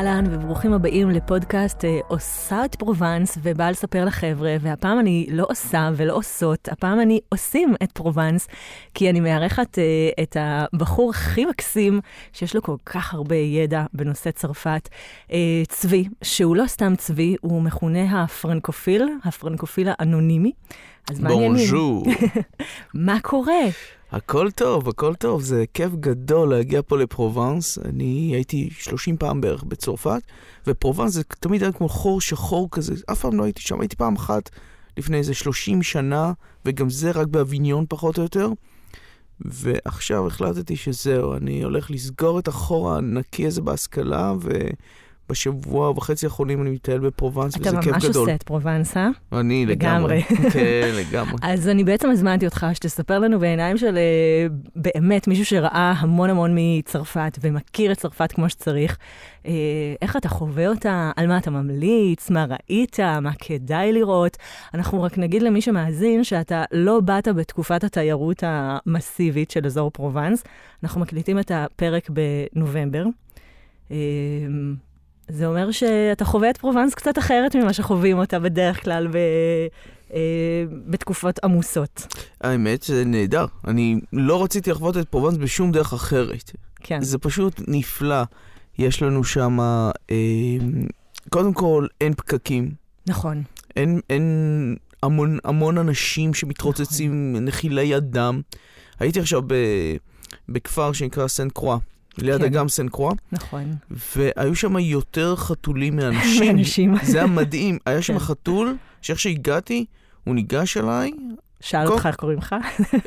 אהלן וברוכים הבאים לפודקאסט אה, עושה את פרובנס ובאה לספר לחבר'ה, והפעם אני לא עושה ולא עושות, הפעם אני עושים את פרובנס, כי אני מארחת אה, את הבחור הכי מקסים, שיש לו כל כך הרבה ידע בנושא צרפת, אה, צבי, שהוא לא סתם צבי, הוא מכונה הפרנקופיל, הפרנקופיל האנונימי. אז מה העניינים? בונז'ור. מה קורה? הכל טוב, הכל טוב, זה כיף גדול להגיע פה לפרובנס. אני הייתי 30 פעם בערך בצרפת, ופרובנס זה תמיד היה כמו חור שחור כזה, אף פעם לא הייתי שם, הייתי פעם אחת לפני איזה 30 שנה, וגם זה רק באביניון פחות או יותר. ועכשיו החלטתי שזהו, אני הולך לסגור את החור הענקי הזה בהשכלה, ובשבוע וחצי האחרונים אני מטייל בפרובנס, וזה אתה כיף ממש גדול. עושה את פרובנס, אה? אני לגמרי. כן, לגמרי. אז אני בעצם הזמנתי אותך שתספר לנו בעיניים של אה, באמת מישהו שראה המון המון מצרפת ומכיר את צרפת כמו שצריך, אה, איך אתה חווה אותה, על מה אתה ממליץ, מה ראית, מה כדאי לראות. אנחנו רק נגיד למי שמאזין שאתה לא באת בתקופת התיירות המסיבית של אזור פרובנס. אנחנו מקליטים את הפרק בנובמבר. זה אומר שאתה חווה את פרובנס קצת אחרת ממה שחווים אותה בדרך כלל ב... אה, בתקופות עמוסות. האמת זה נהדר. אני לא רציתי לחוות את פרובנס בשום דרך אחרת. כן. זה פשוט נפלא. יש לנו שם, אה, קודם כל, אין פקקים. נכון. אין, אין המון, המון אנשים שמתרוצצים, נכון. נחילי אדם. הייתי עכשיו ב, בכפר שנקרא סן קרוע, ליד כן. אגם סן קרוע, נכון. והיו שם יותר חתולים מאנשים. אנשים. זה היה מדהים. היה שם כן. חתול, שאיך שהגעתי, הוא ניגש אליי, שאל כל- אותך איך קוראים לך?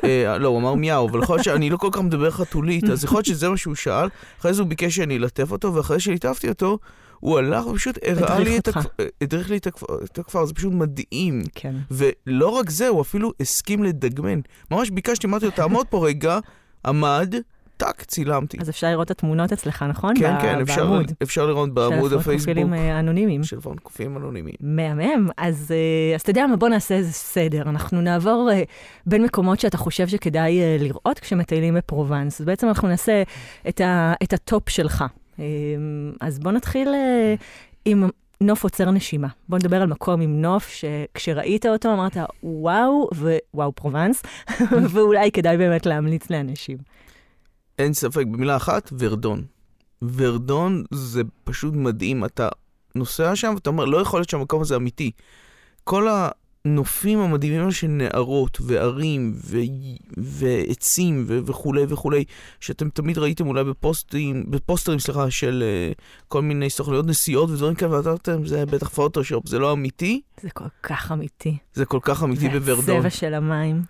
אה, לא, הוא אמר מיהו, אבל יכול להיות שאני לא כל כך מדבר חתולית, אז יכול להיות שזה מה שהוא שאל. אחרי זה הוא ביקש שאני אלטף אותו, ואחרי שליטפתי אותו, הוא הלך ופשוט הראה לי את אותך. הכפר, הדריך לי את הכפר, את הכפר, זה פשוט מדהים. כן. ולא רק זה, הוא אפילו הסכים לדגמן. ממש ביקשתי, אמרתי לו, תעמוד פה רגע, עמד, טאק, צילמתי. אז אפשר לראות את התמונות אצלך, נכון? כן, כן, אפשר. אפשר לראות בעמוד של הפייסבוק הפרופילים אה, אנונימיים. של פרנקופים אנונימיים. מהמם. אז, אה, אז אתה יודע מה, בוא נעשה איזה סדר. אנחנו נעבור אה, בין מקומות שאתה חושב שכדאי אה, לראות כשמטיילים בפרובנס. בעצם אנחנו נעשה את, ה, את הטופ שלך. אה, אז בוא נתחיל אה, עם נוף עוצר נשימה. בוא נדבר על מקום עם נוף שכשראית אותו אמרת, וואו, ווואו פרובנס, ואולי כדאי באמת להמליץ לאנשים. אין ספק, במילה אחת, ורדון. ורדון זה פשוט מדהים, אתה נוסע שם ואתה אומר, לא יכול להיות שהמקום הזה אמיתי. כל הנופים המדהימים של נערות וערים ו... ועצים ו... וכולי וכולי, שאתם תמיד ראיתם אולי בפוסטים, בפוסטרים, סליחה, של uh, כל מיני סוכנויות נסיעות ודברים כאלה, ואתה אמרתם, זה בטח פוטושופ, זה לא אמיתי, זה כל כך אמיתי. זה כל כך אמיתי בוורדון. והצבע של המים.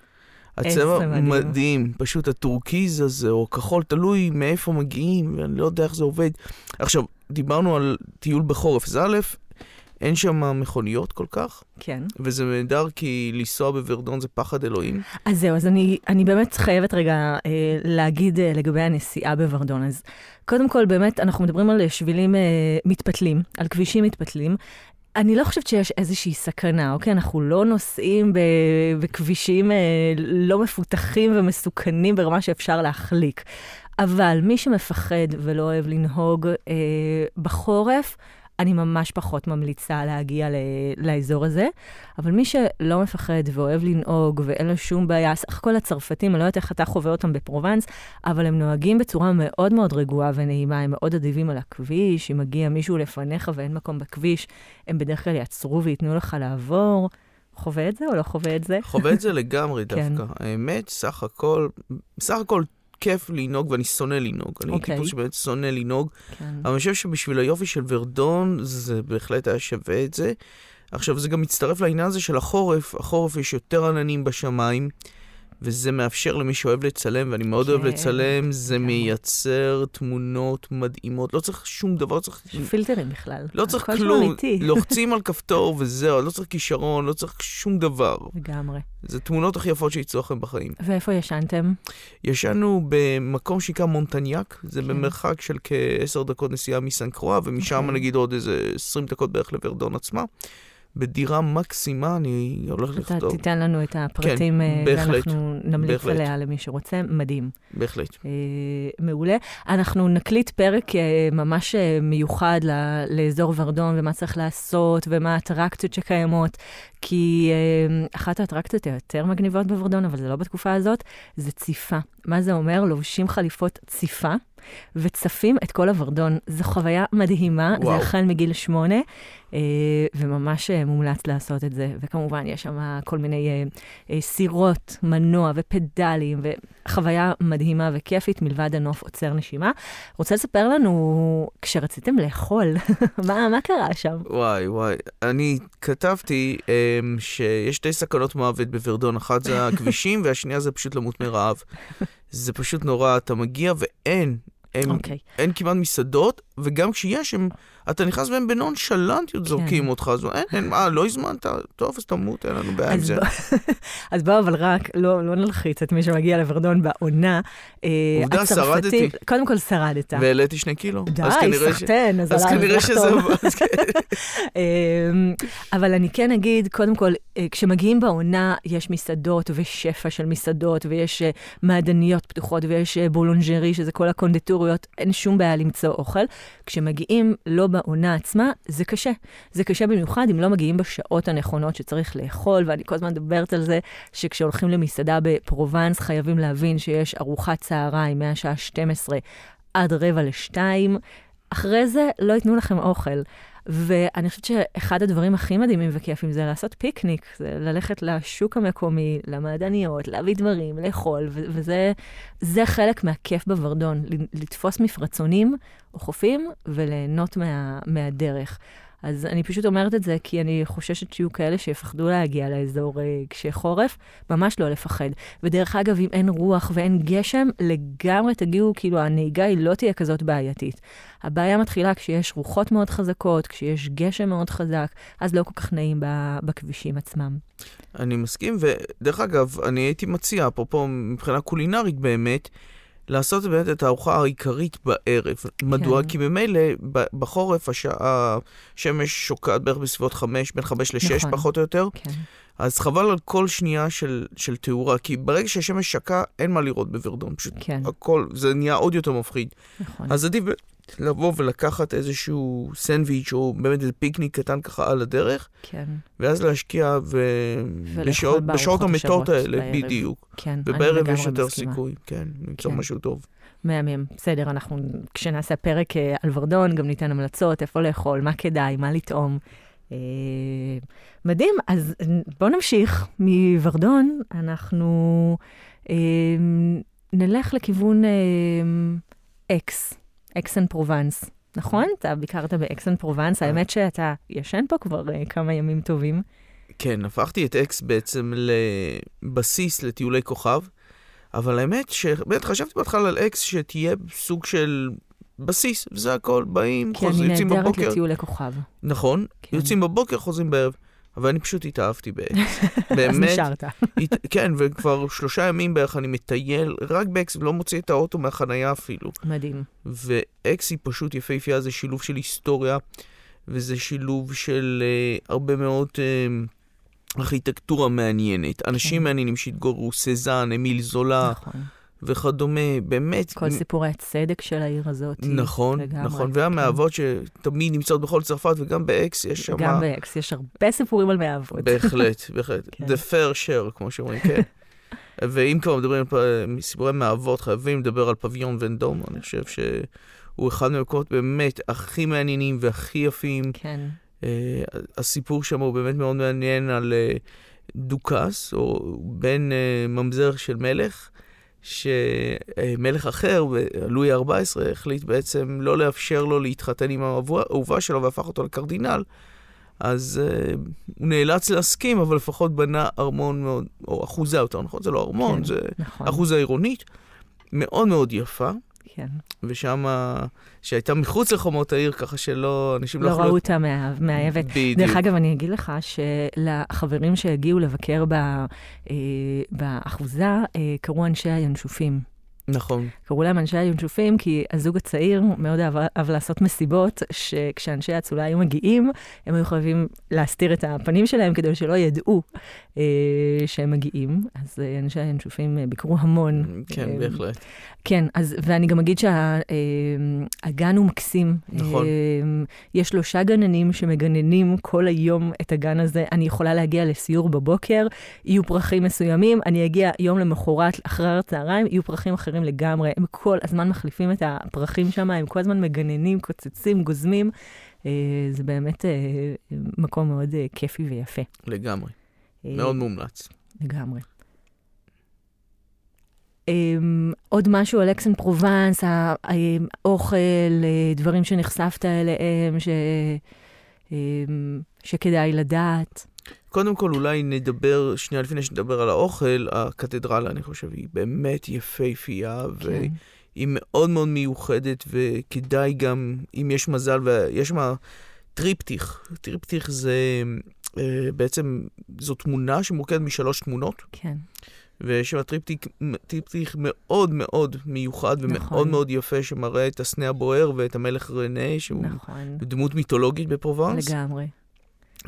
הצבע מדהים. מדהים, פשוט הטורקיז הזה, או כחול, תלוי מאיפה מגיעים, ואני לא יודע איך זה עובד. עכשיו, דיברנו על טיול בחורף, אז א', אין שם מכוניות כל כך, כן. וזה נהדר כי לנסוע בוורדון זה פחד אלוהים. אז זהו, אז אני, אני באמת חייבת רגע אה, להגיד אה, לגבי הנסיעה בוורדון. אז קודם כל, באמת, אנחנו מדברים על שבילים אה, מתפתלים, על כבישים מתפתלים. אני לא חושבת שיש איזושהי סכנה, אוקיי? אנחנו לא נוסעים בכבישים אה, לא מפותחים ומסוכנים ברמה שאפשר להחליק. אבל מי שמפחד ולא אוהב לנהוג אה, בחורף, אני ממש פחות ממליצה להגיע ל- לאזור הזה. אבל מי שלא מפחד ואוהב לנהוג ואין לו שום בעיה, סך הכל הצרפתים, אני לא יודעת איך אתה חווה אותם בפרובנס, אבל הם נוהגים בצורה מאוד מאוד רגועה ונעימה, הם מאוד אדיבים על הכביש, אם מגיע מישהו לפניך ואין מקום בכביש, הם בדרך כלל יעצרו וייתנו לך לעבור. חווה את זה או לא חווה את זה? חווה את זה לגמרי כן. דווקא. האמת, סך הכל, סך הכל כיף לנהוג, ואני שונא לנהוג. אני אוקיי. טיפוס שבאמת שונא לנהוג, כן. אבל אני חושב שבשביל היופי של ורדון, זה בהחלט היה שווה את זה. עכשיו, זה גם מצטרף לעניין הזה של החורף. החורף יש יותר עננים בשמיים, וזה מאפשר למי שאוהב לצלם, ואני מאוד אוהב כן, לצלם, זה. מייצר תמונות מדהימות. לא צריך שום דבר, לא צריך... פילטרים בכלל. לא צריך כלום. לוחצים על כפתור וזהו, לא צריך כישרון, לא צריך שום דבר. לגמרי. זה תמונות הכי יפות שיצאו לכם בחיים. ואיפה ישנתם? ישנו במקום שנקרא מונטניאק, זה כן. במרחק של כעשר דקות נסיעה מסן קרוע, ומשם אוקיי. נגיד עוד איזה 20 דקות בערך לוורדון עצמה. בדירה מקסימה, אני הולך אתה לכתוב. תיתן לנו את הפרטים, כן, אה, בהחלט. ואנחנו נמליץ בהחלט. עליה למי שרוצה, מדהים. בהחלט. אה, מעולה. אנחנו נקליט פרק אה, ממש אה, מיוחד ל- לאזור ורדון, ומה צריך לעשות, ומה האטרקציות שקיימות, כי אה, אחת האטרקציות היותר מגניבות בוורדון, אבל זה לא בתקופה הזאת, זה ציפה. מה זה אומר? לובשים חליפות ציפה. וצפים את כל הוורדון. זו חוויה מדהימה, וואו. זה החל מגיל שמונה, אה, וממש אה, מומלץ לעשות את זה. וכמובן, יש שם כל מיני אה, סירות, מנוע ופדלים, וחוויה מדהימה וכיפית מלבד הנוף עוצר נשימה. רוצה לספר לנו, כשרציתם לאכול, מה, מה קרה שם? וואי, וואי. אני כתבתי um, שיש שתי סכנות מוות בוורדון, אחת זה הכבישים והשנייה זה פשוט למות מרעב. זה פשוט נורא, אתה מגיע ואין, אין, אוקיי. אין כמעט מסעדות, וגם כשיש, הם, אתה נכנס בהם בנונשלנטיות זורקים אותך, אז אין, אין, מה, לא הזמנת? טוב, אז תמות, אין לנו בעיה עם זה. בוא- אז בואו, אבל רק, לא, לא נלחיץ את מי שמגיע לוורדון בעונה. אה, עובדה, שרדתי. קודם כל שרדת. והעליתי שני קילו. די, אז סחטיין, אז עליי, כנראה שזה... טוב. כן. אמ, אבל אני כן אגיד, קודם כל, אה, כשמגיעים בעונה, יש מסעדות ושפע של מסעדות, ויש אה, מעדניות פתוחות, ויש אה, boulangerie, שזה כל הקונדיטוריות, אין שום בעיה למצוא אוכל. כשמגיעים לא בעונה עצמה, זה קשה. זה קשה במיוחד אם לא מגיעים בשעות הנכונות שצריך לאכול, ואני כל הזמן מדברת על זה, שכשהולכים למסעדה בפרובנס, חייבים להבין שיש ארוחת צהריים מהשעה 12 עד רבע לשתיים. אחרי זה לא ייתנו לכם אוכל. ואני חושבת שאחד הדברים הכי מדהימים וכיפים זה לעשות פיקניק, זה ללכת לשוק המקומי, למעדניות, להביא דברים, לאכול, ו- וזה זה חלק מהכיף בוורדון, לתפוס מפרצונים או חופים וליהנות מה, מהדרך. אז אני פשוט אומרת את זה כי אני חוששת שיהיו כאלה שיפחדו להגיע לאזור אה, כשחורף, ממש לא לפחד. ודרך אגב, אם אין רוח ואין גשם, לגמרי תגיעו, כאילו הנהיגה היא לא תהיה כזאת בעייתית. הבעיה מתחילה כשיש רוחות מאוד חזקות, כשיש גשם מאוד חזק, אז לא כל כך נעים בכבישים עצמם. אני מסכים, ודרך אגב, אני הייתי מציע, אפרופו מבחינה קולינרית באמת, לעשות באמת את הארוחה העיקרית בערב. מדוע? כן. כי ממילא בחורף השעה, השמש שוקעת בערך בסביבות חמש, בין חמש לשש נכון. פחות או יותר, כן, אז חבל על כל שנייה של, של תאורה, כי ברגע שהשמש שקעה, אין מה לראות בוורדון, פשוט כן, הכל, זה נהיה עוד יותר מפחיד. נכון. אז עדיף לבוא ולקחת איזשהו סנדוויץ' או באמת איזה פיקניק קטן ככה על הדרך, כן, ואז להשקיע ו... בשעות, בשעות המתות האלה, בערב. בדיוק. כן, ובערב יש יותר מסכימה. סיכוי, כן, למצוא כן. משהו טוב. מהמם. בסדר, אנחנו, כשנעשה פרק אה, על ורדון, גם ניתן המלצות, איפה לאכול, מה כדאי, מה לטעום. אה, מדהים, אז בואו נמשיך מוורדון, אנחנו אה, נלך לכיוון אה, אקס, אקס אן פרובנס. נכון? אתה ביקרת באקס אן פרובנס, אה. האמת שאתה ישן פה כבר אה, כמה ימים טובים. כן, הפכתי את אקס בעצם לבסיס לטיולי כוכב, אבל האמת שבאמת חשבתי בהתחלה על אקס שתהיה סוג של בסיס, וזה הכל, באים, כי חוזרים, אני יוצאים נהדרת בבוקר. לטיולי כוכב. נכון, כן. יוצאים בבוקר, חוזרים בערב. אבל אני פשוט התאהבתי באקס. אז באמת, נשארת. הת... כן, וכבר שלושה ימים בערך אני מטייל רק באקס ולא מוציא את האוטו מהחנייה אפילו. מדהים. ואקס היא פשוט יפהפייה, זה שילוב של היסטוריה, וזה שילוב של אה, הרבה מאוד אה, ארכיטקטורה מעניינת. אנשים כן. מעניינים שהתגוררו, סזן, אמיל זולה נכון. וכדומה, באמת. כל סיפורי הצד של העיר הזאת. נכון, לגמרי, נכון, כן. והמאהבות שתמיד נמצאות בכל צרפת, וגם באקס יש שם... גם באקס, יש הרבה סיפורים על מאהבות. בהחלט, בהחלט. כן. The fair share, כמו שאומרים, כן. ואם כבר מדברים על סיפורי מאהבות, חייבים לדבר על פביליון ונדום, אני חושב שהוא אחד מהמקומות באמת הכי מעניינים והכי יפים. כן, אה, הסיפור שם הוא באמת מאוד מעניין על אה, דוכס, או בן אה, ממזר של מלך, שמלך אחר, לואי ה-14, החליט בעצם לא לאפשר לו להתחתן עם האהובה שלו והפך אותו לקרדינל. אז uh, הוא נאלץ להסכים, אבל לפחות בנה ארמון מאוד, או אחוזה יותר נכון, זה לא ארמון, כן, זה נכון. אחוזה עירונית, מאוד מאוד יפה, כן. ושם, שהייתה מחוץ לחומות העיר, ככה שלא, אנשים לא לא יכלו... ראו אותה מהאבן. בדיוק. דרך אגב, אני אגיד לך שלחברים שהגיעו לבקר אה, באחוזה, אה, קראו אנשי הינשופים. נכון. קראו להם אנשי הינשופים, כי הזוג הצעיר מאוד אהב, לעשות מסיבות, שכשאנשי האצולה היו מגיעים, הם היו חייבים להסתיר את הפנים שלהם כדי שלא ידעו אה, שהם מגיעים. אז אה, אנשי הינשופים אה, ביקרו המון. כן, אה, בהחלט. כן, אז, ואני גם אגיד שהגן הוא מקסים. נכון. אה, יש שלושה גננים שמגננים כל היום את הגן הזה. אני יכולה להגיע לסיור בבוקר, יהיו פרחים מסוימים, אני אגיע יום למחרת, אחרי הצהריים, יהיו פרחים אחרים לגמרי. הם כל הזמן מחליפים את הפרחים שם, הם כל הזמן מגננים, קוצצים, גוזמים. אה, זה באמת אה, מקום מאוד אה, כיפי ויפה. לגמרי. מאוד מומלץ. לגמרי. Um, עוד משהו על אקסן פרובנס, האוכל, דברים שנחשפת אליהם, ש, um, שכדאי לדעת. קודם כל, אולי נדבר, שנייה לפני שנדבר על האוכל, הקתדרלה, אני חושב, היא באמת יפהפייה, כן. והיא מאוד מאוד מיוחדת, וכדאי גם, אם יש מזל, ויש שם טריפטיך. טריפטיך זה אה, בעצם, זו תמונה שמורכבת משלוש תמונות, כן, ויש שם טריפטיך מאוד מאוד מיוחד ומאוד נכון. מאוד יפה, שמראה את הסנה הבוער ואת המלך רנה, שהוא נכון, דמות מיתולוגית בפרובנס. לגמרי.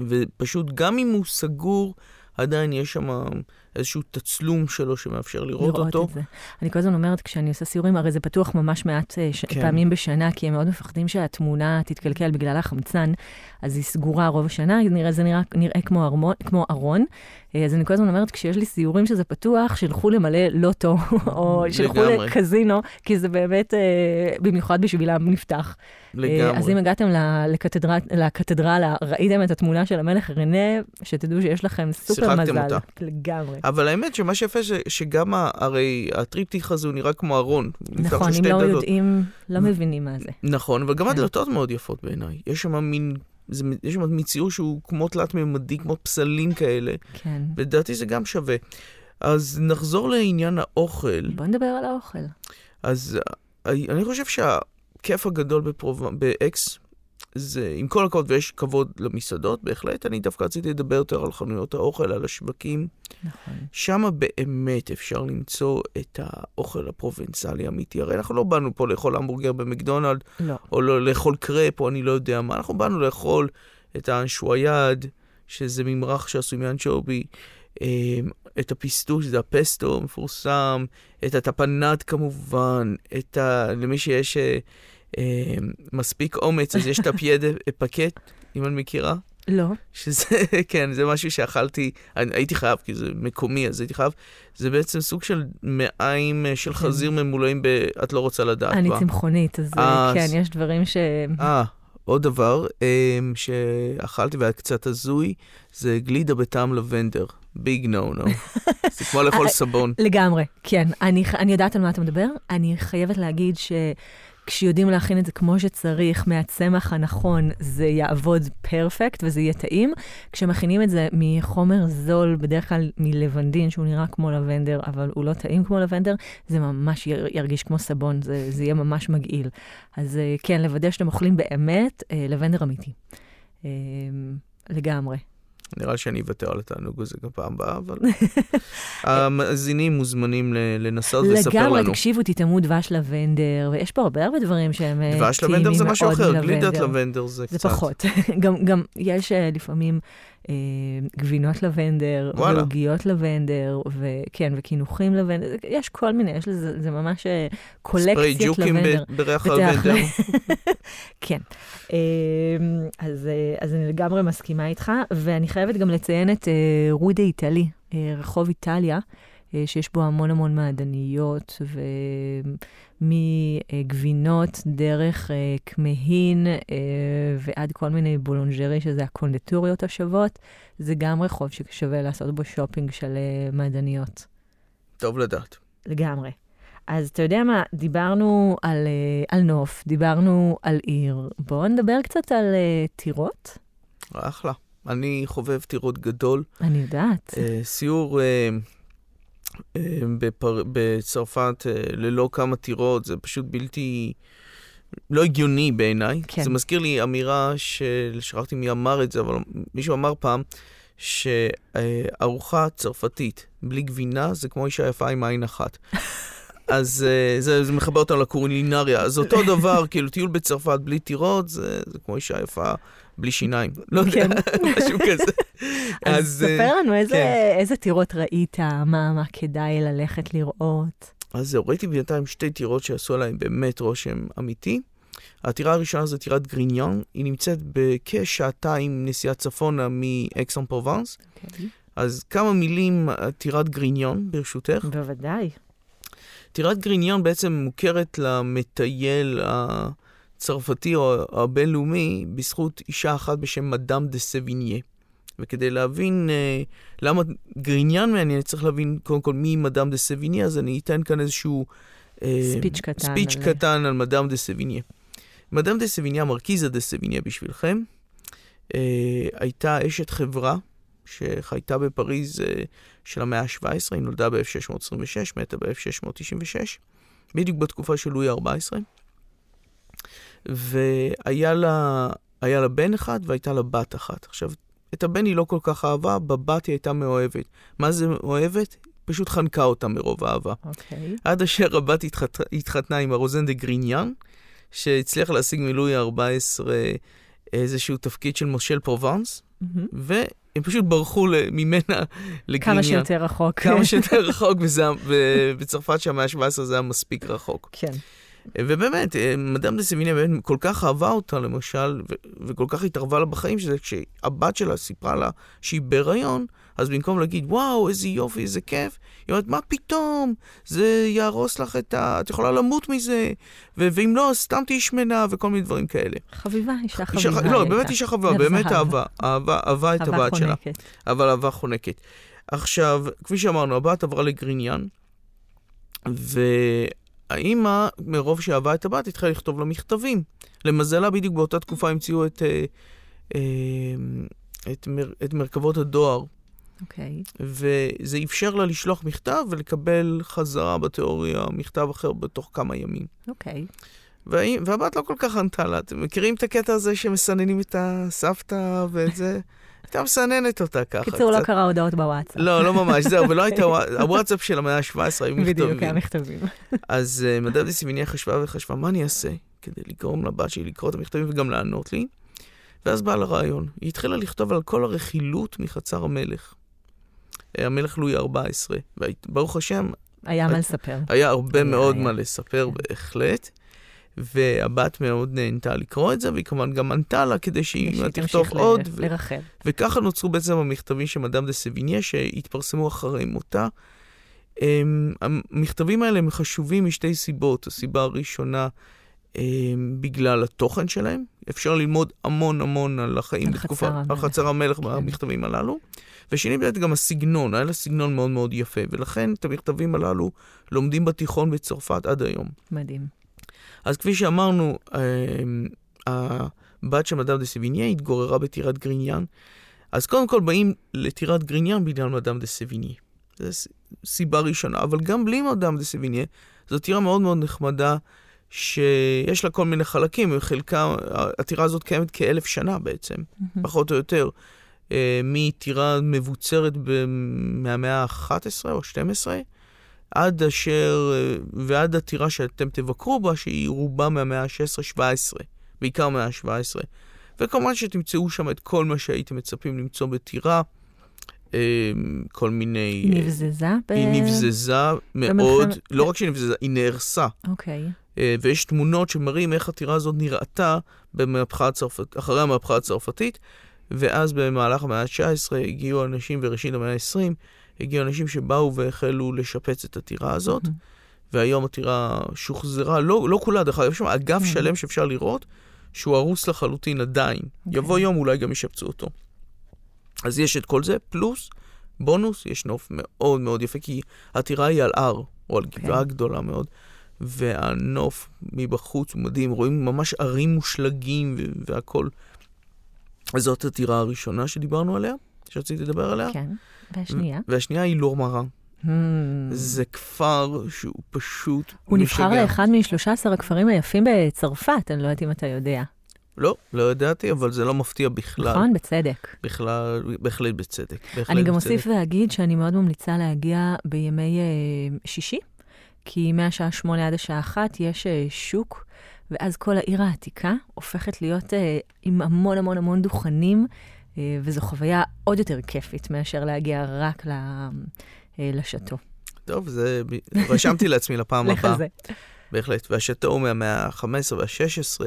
ופשוט גם אם הוא סגור, עדיין יש שם איזשהו תצלום שלו שמאפשר לראות, לראות אותו. את זה. אני כל הזמן אומרת, כשאני עושה סיורים, הרי זה פתוח ממש מעט אה, ש... כן. פעמים בשנה, כי הם מאוד מפחדים שהתמונה תתקלקל בגלל החמצן, אז היא סגורה רוב השנה, נראה, זה נראה, נראה כמו, ארמון, כמו ארון. אה, אז אני כל הזמן אומרת, כשיש לי סיורים שזה פתוח, שילכו למלא לוטו, או שילכו. לקזינו, כי זה באמת, אה, במיוחד בשבילם, נפתח. לגמרי. אז אם הגעתם ל- לקתדרה- לקתדרלה, ראיתם את התמונה של המלך רנה, שתדעו שיש לכם סופר שיחקתם מזל. אותה. לגמרי. אבל האמת שמה שיפה זה שגם ה- הרי הטריפטיך הזה הוא נראה כמו ארון. נכון, אם לא דלתות. יודעים, לא מבינים מה זה. נכון, אבל גם כן. הדלתות מאוד יפות בעיניי. יש שם מין, זה, יש שם מציור שהוא כמו תלת-ממדי, כמו פסלים כאלה. כן. לדעתי זה גם שווה. אז נחזור לעניין האוכל. בוא נדבר על האוכל. אז אה, אני חושב שהכיף הגדול בפרוב... באקס, זה עם כל הכבוד, ויש כבוד למסעדות, בהחלט, אני דווקא רציתי לדבר יותר על חנויות האוכל, על השווקים. נכון. שם באמת אפשר למצוא את האוכל הפרובנציאלי האמיתי. הרי אנחנו לא באנו פה לאכול המבורגר במקדונלד, לא. או לא לאכול קרפ, או אני לא יודע מה, אנחנו באנו לאכול את האנשוויאד, שזה ממרח שעשוי מאנצ'ובי, אה, את הפיסטוש, זה הפסטו המפורסם, את הטפנד כמובן, את ה... למי שיש אה, מספיק אומץ, אז יש את הפיידה פקט, אם אני מכירה. לא. שזה, כן, זה משהו שאכלתי, הייתי חייב, כי זה מקומי, אז הייתי חייב. זה בעצם סוג של מעיים אה, של חזיר ממולאים ב... את לא רוצה לדעת אני בה. צמחונית, אז אה, כן, יש דברים ש... אה, עוד דבר שאכלתי והיה קצת הזוי, זה גלידה בטעם לבנדר. ביג נו נו. זה כמו לאכול אה, סבון. לגמרי, כן. אני, יודעת על מה אתה מדבר. אני חייבת להגיד שכשיודעים להכין את זה כמו שצריך, מהצמח הנכון, זה יעבוד פרפקט וזה יהיה טעים. כשמכינים את זה מחומר זול, בדרך כלל מלבנדין, שהוא נראה כמו לבנדר, אבל הוא לא טעים כמו לבנדר, זה ממש יר- ירגיש כמו סבון, זה, זה יהיה ממש מגעיל. אז אה, כן, לוודא שאתם אוכלים באמת אה, לבנדר אמיתי. אה, לגמרי. נראה לי שאני אוותר על התענוג הזה גם פעם הבאה, אבל המאזינים מוזמנים לנסות ולספר לגמרי, לנו. תקשיבו, תטעמו דבש לבנדר, ויש פה הרבה הרבה דברים שהם אה, דבש טעימים לבנדר זה מאוד משהו אחר, גלידת. לבנדר זה זה קצת. פחות. גם, יש אה, לפעמים גבינות לבנדר, וואלה. ועוגיות לבנדר, וכן, וקינוחים לבנדר, יש כל מיני, יש לזה, זה ממש אה, ספרי ג'וקים לבנדר. ב- בריח בתי הלבנדר. כן. אה, אז, אה, אז אני לגמרי מסכימה איתך, ואני חייבת גם לציין את אה, רודה איטלי, אה, רחוב איטליה, אה, שיש בו המון המון מעדניות, ומגבינות דרך אה, כמהין אה, ועד כל מיני בולונג'רי, שזה הקונדטוריות השוות. זה גם רחוב ששווה לעשות בו שופינג של אה, מעדניות. טוב לדעת. לגמרי. אז אתה יודע מה, דיברנו על, אה, על נוף, דיברנו על עיר, בואו נדבר קצת על אה, טירות. אחלה. אני חובב טירות גדול. אני יודעת. אה, סיור אה, אה, בפר... בצרפת אה, ללא כמה טירות, זה פשוט בלתי... לא הגיוני בעיניי. כן. זה מזכיר לי אמירה של... שכחתי מי אמר את זה, אבל מישהו אמר פעם שארוחה צרפתית בלי גבינה זה כמו אישה יפה עם עין אחת. אז uh, זה, זה מחבר אותנו לקורינריה. אז אותו דבר, כאילו, טיול בצרפת בלי טירות, זה, זה כמו אישה יפה בלי שיניים. לא יודע, כן. משהו כזה. אז אה, ספר לנו איזה- כן. טירות ראית, מה כדאי ללכת לראות. אז זהו, ראיתי בינתיים שתי טירות שעשו עליהן באמת רושם אמיתי. הטירה הראשונה זה טירת גריניון, היא נמצאת בכשעתיים נסיעה צפונה מאקסון פרובנס. אז כמה מילים על טירת גריניון, ברשותך. בוודאי. טירת גריניון בעצם מוכרת למטייל הצרפתי או הבינלאומי בזכות אישה אחת בשם מדאם דה סביניה. וכדי להבין אה, למה גריניון מעניין, צריך להבין קודם כל מי מדאם דה סביניה, אז אני אתן כאן איזשהו... אה, speech קטן speech על- קטן על מדאם דה סביניה. מדאם דה סביניה, מרקיזה דה סביניה בשבילכם, אה, הייתה אשת חברה שחייתה בפריז אה, של המאה ה-17, היא נולדה ב-1626, מתה ב-1696, בדיוק בתקופה של לואי ה-14. והיה לה, לה בן אחד והייתה לה בת אחת. עכשיו, את הבן היא לא כל כך אהבה, בבת היא הייתה מאוהבת. מה זה מאוהבת? פשוט חנקה אותה מרוב אהבה. אוקיי. עד אשר הבת התחת... התחתנה עם הרוזן דה גריניאן, שהצליח להשיג מלואי ה-14 איזשהו תפקיד של מושל פרובנס, מהמם. והם פשוט ברחו ממנה לגריניאן. כמה שיותר רחוק. כמה שיותר רחוק, וזה, היה- ובצרפת שהמאה ה-17 זה היה מספיק רחוק. כן. ובאמת, אה, מדאם דה סביניה באמת כל כך אהבה אותה, למשל, ו- וכל כך התערבה לה בחיים, שזה כשהבת שלה סיפרה לה שהיא בהיריון, אז במקום להגיד, וואו, איזה יופי, איזה כיף, היא אומרת, מה פתאום? זה יהרוס לך את ה... את יכולה למות מזה, ו- ואם לא, סתם תהיי שמנה, וכל מיני דברים כאלה. חביבה, אישה אישה- חביבה. לא, היא באמת. אישה חביבה, באמת. אהבה, אהבה, אהבה את הבת שלה. אבל אהבה חונקת. עכשיו, כפי שאמרנו, הבת עברה לגריניאן, והאימא, מרוב שאהבה את הבת, התחילה לכתוב לה מכתבים. למזלה, בדיוק באותה תקופה המציאו את, אה, אה, את, מר, את מרכבות הדואר, אוקיי. וזה אפשר לה לשלוח מכתב ולקבל חזרה בתיאוריה מכתב אחר בתוך כמה ימים. אוקיי. והאי- והבת לא כל כך ענתה לה. אתם מכירים את הקטע הזה שמסננים את הסבתא ואת זה? הייתה מסננת אותה ככה. קיצור, לא. קרא הודעות בוואטסאפ. לא, לא ממש, זהו, ולא הייתה, ווא- הוואטסאפ של המאה ה-17 היו בדיוק, היה מכתבים. מכתבים. אז uh, מדד דיסימיניה חשבה וחשבה, מה אני אעשה כדי לגרום לבת שלי לקרוא את המכתבים וגם לענות לי? ואז בא לה רעיון. היא התחילה לכתוב על כל הרכילות מחצר המלך. אה, המלך לואי ה-14. וברוך השם, היה מה לספר. היה הרבה מאוד. מה לספר, כן. בהחלט. והבת מאוד נהנתה לקרוא את זה, והיא כמובן גם ענתה לה כדי שהיא תכתוב ל- עוד. ו- לרחל. וככה נוצרו בעצם המכתבים של מדאם דה סביניה, שהתפרסמו אחרי מותה. הם, המכתבים האלה הם חשובים משתי סיבות. הסיבה הראשונה, הם, בגלל התוכן שלהם. אפשר ללמוד המון המון על החיים על בתקופה, על. חצר המלך כן. במכתבים הללו. ושני, באמת גם הסגנון, היה לה סגנון מאוד מאוד יפה, ולכן את המכתבים הללו לומדים בתיכון בצרפת עד היום. מדהים. אז כפי שאמרנו, אמ, הבת של מדאם דה סביניה התגוררה בטירת גריניאן. אז קודם כל באים לטירת גריניאן בגלל מדאם דה סביניה. זו סיבה ראשונה, אבל גם בלי מדאם דה סביניה, זו טירה מאוד מאוד נחמדה, שיש לה כל מיני חלקים, וחלקם, הטירה הזאת קיימת כאלף שנה בעצם, פחות או יותר. אה, מטירה מבוצרת ב- מהמאה ה-11 או 12, עד אשר, ועד הטירה שאתם תבקרו בה, שהיא רובה מהמאה ה-16-17, בעיקר מהמאה ה-17. וכמובן שתמצאו שם את כל מה שהייתם מצפים למצוא בטירה, אה, כל מיני... היא אה, נבזזה? ב- היא נבזזה מאוד, במלחמת- לא רק שהיא נבזזה, היא נהרסה. אוקיי. אה, ויש תמונות שמראים איך הטירה הזאת נראתה במהפכה הצרפת, אחרי המהפכה הצרפתית, ואז במהלך המאה ה-19 הגיעו אנשים, וראשית המאה ה-20, הגיעו אנשים שבאו והחלו לשפץ את הטירה הזאת. והיום הטירה שוחזרה, לא, לא כולה, דרך אגב, יש שם אגף. שלם שאפשר לראות, שהוא הרוס לחלוטין עדיין. אוקיי. יבוא יום, אולי גם ישפצו אותו. אז יש את כל זה, פלוס בונוס, יש נוף מאוד מאוד יפה, כי הטירה היא על הר, או על אוקיי. גבעה גדולה מאוד, והנוף מבחוץ הוא מדהים, רואים ממש ערים מושלגים והכול. אז זאת הטירה הראשונה שדיברנו עליה, שרציתי לדבר עליה. כן. והשנייה? והשנייה היא לורמרה. Hmm. זה כפר שהוא פשוט הוא נבחר משגע. לאחד מ-13 הכפרים היפים בצרפת, אני לא יודעת אם אתה יודע. לא, לא ידעתי, אבל זה לא מפתיע בכלל. נכון? בצדק. בכלל, בהחלט בצדק. בהחלט אני גם. אוסיף ואגיד שאני מאוד ממליצה להגיע בימי אה, שישי, כי מהשעה שמונה עד השעה אחת יש אה, שוק, ואז כל העיר העתיקה הופכת להיות אה, עם המון המון המון דוכנים, וזו חוויה עוד יותר כיפית מאשר להגיע רק אה, לשאטו. טוב, זה... רשמתי לעצמי לפעם הבאה. בהחלט. והשאטו הוא מהמאה ה-15 וה-16,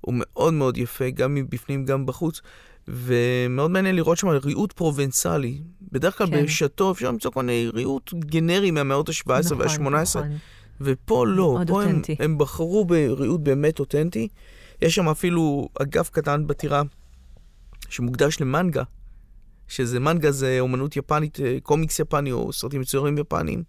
הוא מאוד מאוד יפה, גם מבפנים, גם בחוץ. ומאוד מעניין לראות שם ריהוט פרובנציאלי. בדרך כלל כן. בשאטו אפשר למצוא כל מיני ריהוט גנרי מהמאות ה-17 נכון, וה-18, נכון. ופה לא, פה הם. הם בחרו בריהוט באמת אותנטי. יש שם אפילו אגף קטן בטירה שמוקדש למנגה, שזה מנגה זה אומנות יפנית, אה, קומיקס יפני או סרטים מצוירים יפניים.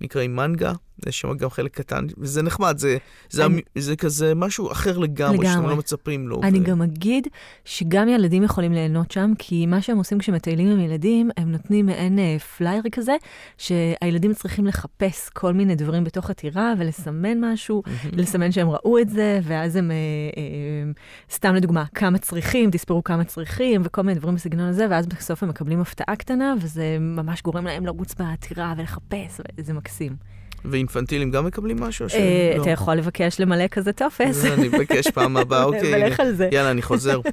נקראים מנגה, יש שם גם חלק קטן, וזה נחמד, זה, זה, אני- אני... זה כזה משהו אחר לגמרי, שאתם לגמרי. לא מצפים לו. אני ו... גם אגיד שגם ילדים יכולים ליהנות שם, כי מה שהם עושים כשמטיילים עם ילדים, הם נותנים מעין אה, פלייר כזה, שהילדים צריכים לחפש כל מיני דברים בתוך הטירה ולסמן משהו. לסמן שהם ראו את זה, ואז הם, אה, אה, סתם לדוגמה, כמה צריכים, תספרו כמה צריכים, וכל מיני דברים בסגנון הזה, ואז בסוף הם מקבלים הפתעה קטנה, וזה ממש גורם להם לרוץ בטירה ולחפש, וזה מקסים. ואינפנטילים גם מקבלים משהו? אה, שלא? אתה יכול לבקש למלא כזה טופס. אני מבקש פעם הבאה, אוקיי. ולך על זה. יאללה, אני חוזר.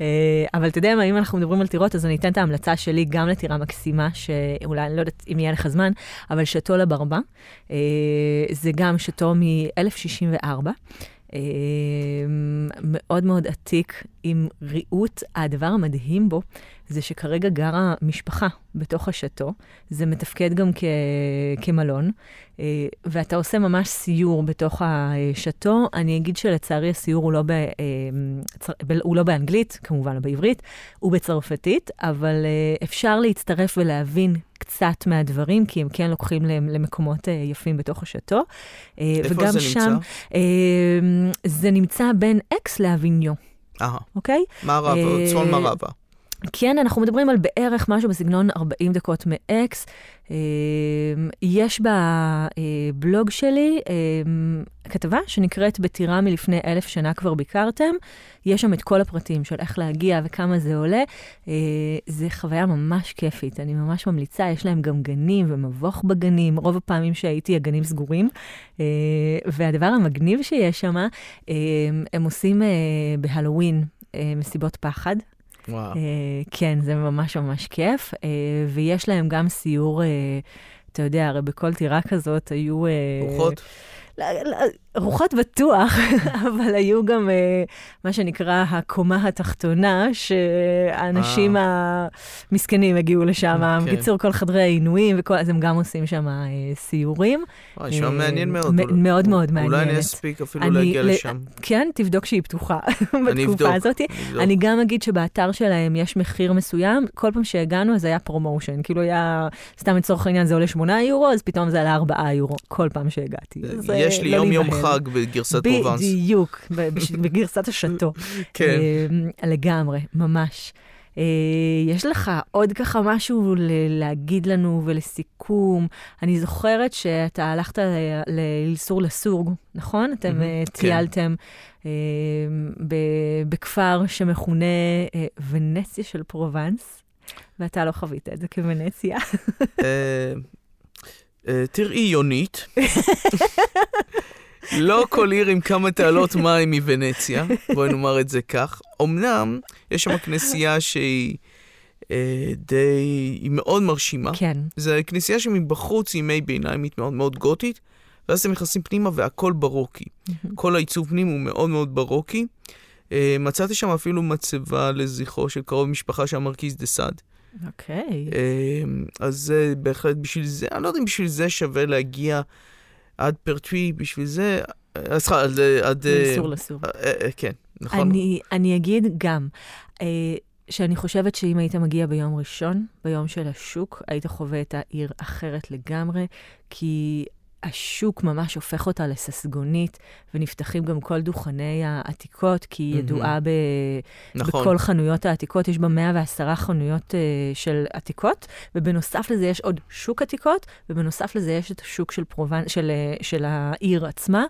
אה, אבל אתה יודע מה, אם אנחנו מדברים על טירות, אז אני אתן את ההמלצה שלי גם לטירה מקסימה, שאולי, אני לא יודעת אם יהיה לך זמן, אבל שאטו לברבה. אה, זה גם שאטו מ-1064. אה, מאוד מאוד עתיק, עם ריהוט. הדבר המדהים בו זה שכרגע גרה משפחה בתוך השאטו. זה מתפקד גם כ- כמלון, אה, ואתה עושה ממש סיור בתוך השאטו. אני אגיד שלצערי הסיור הוא לא, ב, אה, הוא לא באנגלית, כמובן לא בעברית, הוא בצרפתית, אבל אה, אפשר להצטרף ולהבין קצת מהדברים, כי הם כן לוקחים להם למקומות יפים בתוך השאטו. איפה וגם זה שם, נמצא? זה נמצא בין אקס לאביניו, אהה, אוקיי? מערבה, צפון מערבה. כן, אנחנו מדברים על בערך משהו בסגנון 40 דקות מאקס. אה, יש בבלוג שלי אה, כתבה שנקראת בטירה מלפני אלף שנה כבר ביקרתם. יש שם את כל הפרטים של איך להגיע וכמה זה עולה. אה, זה חוויה ממש כיפית, אני ממש ממליצה. יש להם גם גנים ומבוך בגנים. רוב הפעמים שהייתי, הגנים סגורים. והדבר המגניב שיש שם, הם עושים בהלואוין מסיבות פחד. וואו. אה, כן, זה ממש ממש כיף, אה, ויש להם גם סיור, אה, אתה יודע, הרי בכל טירה כזאת היו... רוחות? רוחות בטוח, אבל היו גם אה, מה שנקרא הקומה התחתונה, שהאנשים המסכנים הגיעו לשם. כן. בקיצור, כל חדרי העינויים, וכל, אז הם גם עושים שם אה, סיורים. וואי, נשמע אה, מעניין מאוד. מ- מאוד מאוד אולי אני. אספיק אפילו אני- להגיע לשם. כן, תבדוק שהיא פתוחה. בתקופה הזאת. אני אבדוק. אני גם אגיד שבאתר שלהם יש מחיר מסוים, כל פעם שהגענו אז היה promotion, כאילו היה, סתם לצורך העניין זה עולה 8 יורו, אז פתאום זה עלה 4 יורו, כל פעם שהגעתי. אה, יש לי לא יום יום חג בגרסת פרובנס. בדיוק, בגרסת השאטו. כן. אה, לגמרי, ממש. אה, יש לך עוד ככה משהו להגיד לנו ולסיכום? אני זוכרת שאתה הלכת לאלסור לסורג, נכון? אתם אה, כן. טיילתם בכפר שמכונה ונציה של פרובנס, ואתה לא חווית את זה כוונציה. תראי, יונית, לא כל עיר עם כמה תעלות מים מוונציה, בואי נאמר את זה כך. אמנם, יש שם כנסייה שהיא אה, די, היא מאוד מרשימה. כן, זו כנסייה שמבחוץ היא ימי ביניימית מאוד מאוד גותית, ואז אתם נכנסים פנימה והכל ברוקי. כל העיצוב פנים הוא מאוד מאוד ברוקי. אה, מצאתי שם אפילו מצבה לזכרו של קרוב משפחה של המרכיז דה סאד. אוקיי. אה, אז זה בהחלט בשביל זה, אני לא יודע אם בשביל זה שווה להגיע עד פרטוי, בשביל זה, אה, סליחה, עד... עד אה, אסור לסור. אה, אה, כן, נכון? אני, אני אגיד גם, אה, שאני חושבת שאם היית מגיע ביום ראשון, ביום של השוק, היית חווה את העיר אחרת לגמרי, כי השוק ממש הופך אותה לססגונית, ונפתחים גם כל דוכני העתיקות, כי היא. ידועה ב... נכון. בכל חנויות העתיקות, יש בה 110 חנויות uh, של עתיקות, ובנוסף לזה יש עוד שוק עתיקות, ובנוסף לזה יש את השוק של, פרובנ... של, אה, של העיר עצמה.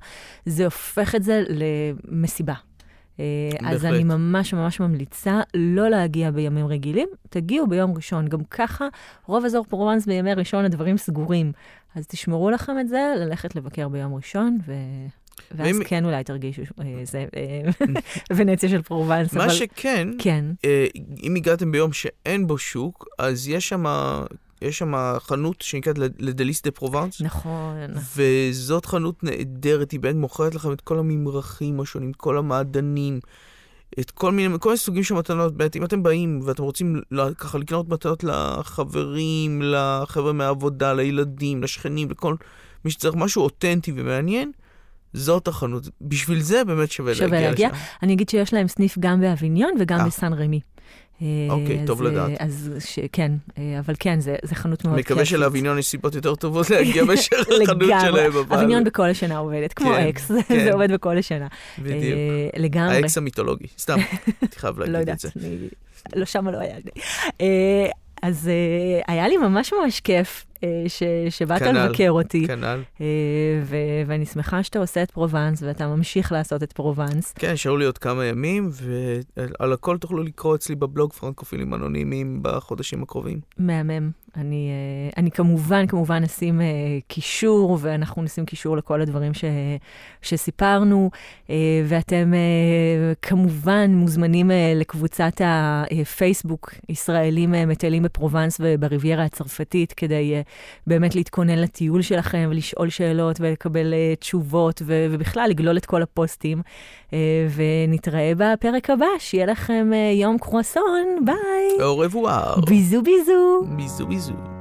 זה הופך את זה למסיבה. אה, אז בהחלט. אני ממש ממש ממליצה לא להגיע בימים רגילים, תגיעו ביום ראשון. גם ככה, רוב אזור פרובנס בימי ראשון הדברים סגורים. אז תשמרו לכם את זה, ללכת לבקר ביום ראשון, ו... ואז ואם- כן אולי תרגישו אה, זה, אה, ונציה של פרובנס. מה אבל... שכן, כן, אה, אם הגעתם ביום שאין בו שוק, אז יש שם יש שם חנות שנקראת לדליס דה פרובנס, נכון. וזאת חנות נהדרת, היא באמת מוכרת לכם את כל הממרחים השונים, כל המעדנים, את כל מיני, כל מיני סוגים של מתנות. באמת, אם אתם באים ואתם רוצים ככה לקנות מתנות לחברים, לחבר'ה מהעבודה, לילדים, לשכנים, לכל מי שצריך משהו אותנטי ומעניין, זאת החנות. בשביל זה באמת שווה, שווה להגיע להגיע. לשם. אני אגיד שיש להם סניף גם באביניון וגם אה. בסן רמי. אה, אוקיי, אז, טוב אה, לדעת. אז ש- כן, אה, אבל כן, זה זה חנות מאוד כיפית. מקווה שלאביניון יש סיבות יותר טובות להגיע מאשר לגמרי. שלהם, אבל... אביניון בכל השנה עובדת, כמו כן, אקס, כן. זה עובד בכל השנה. בדיוק. לגמרי. האקס המיתולוגי. סתם, הייתי חייב לא להגיד את יודעת, זה. לא, שמה לא היה לי. אז היה לי ממש ממש כיף ש- שבאת כנ"ל, לבקר אותי, כנ"ל. אה, ו- ואני שמחה שאתה עושה את פרובנס, ואתה ממשיך לעשות את פרובנס. כן, נשארו לי עוד כמה ימים, ועל הכל תוכלו לקרוא אצלי בבלוג פרנקופילים אנונימיים בחודשים הקרובים. מהמם. אני, אה, אני כמובן, כמובן אשים אה, קישור, ואנחנו נשים קישור לכל הדברים ש, שסיפרנו, אה, ואתם אה, כמובן מוזמנים אה, לקבוצת הפייסבוק, ישראלים אה, מטיילים בפרובנס ובריביירה הצרפתית, כדי אה, באמת להתכונן לטיול שלכם ולשאול שאלות ולקבל אה, תשובות, ו, ובכלל לגלול את כל הפוסטים. אה, ונתראה בפרק הבא, שיהיה לכם אה, יום קרואסון, ביי! au revoir. ביזו ביזו! ביזו ביזו.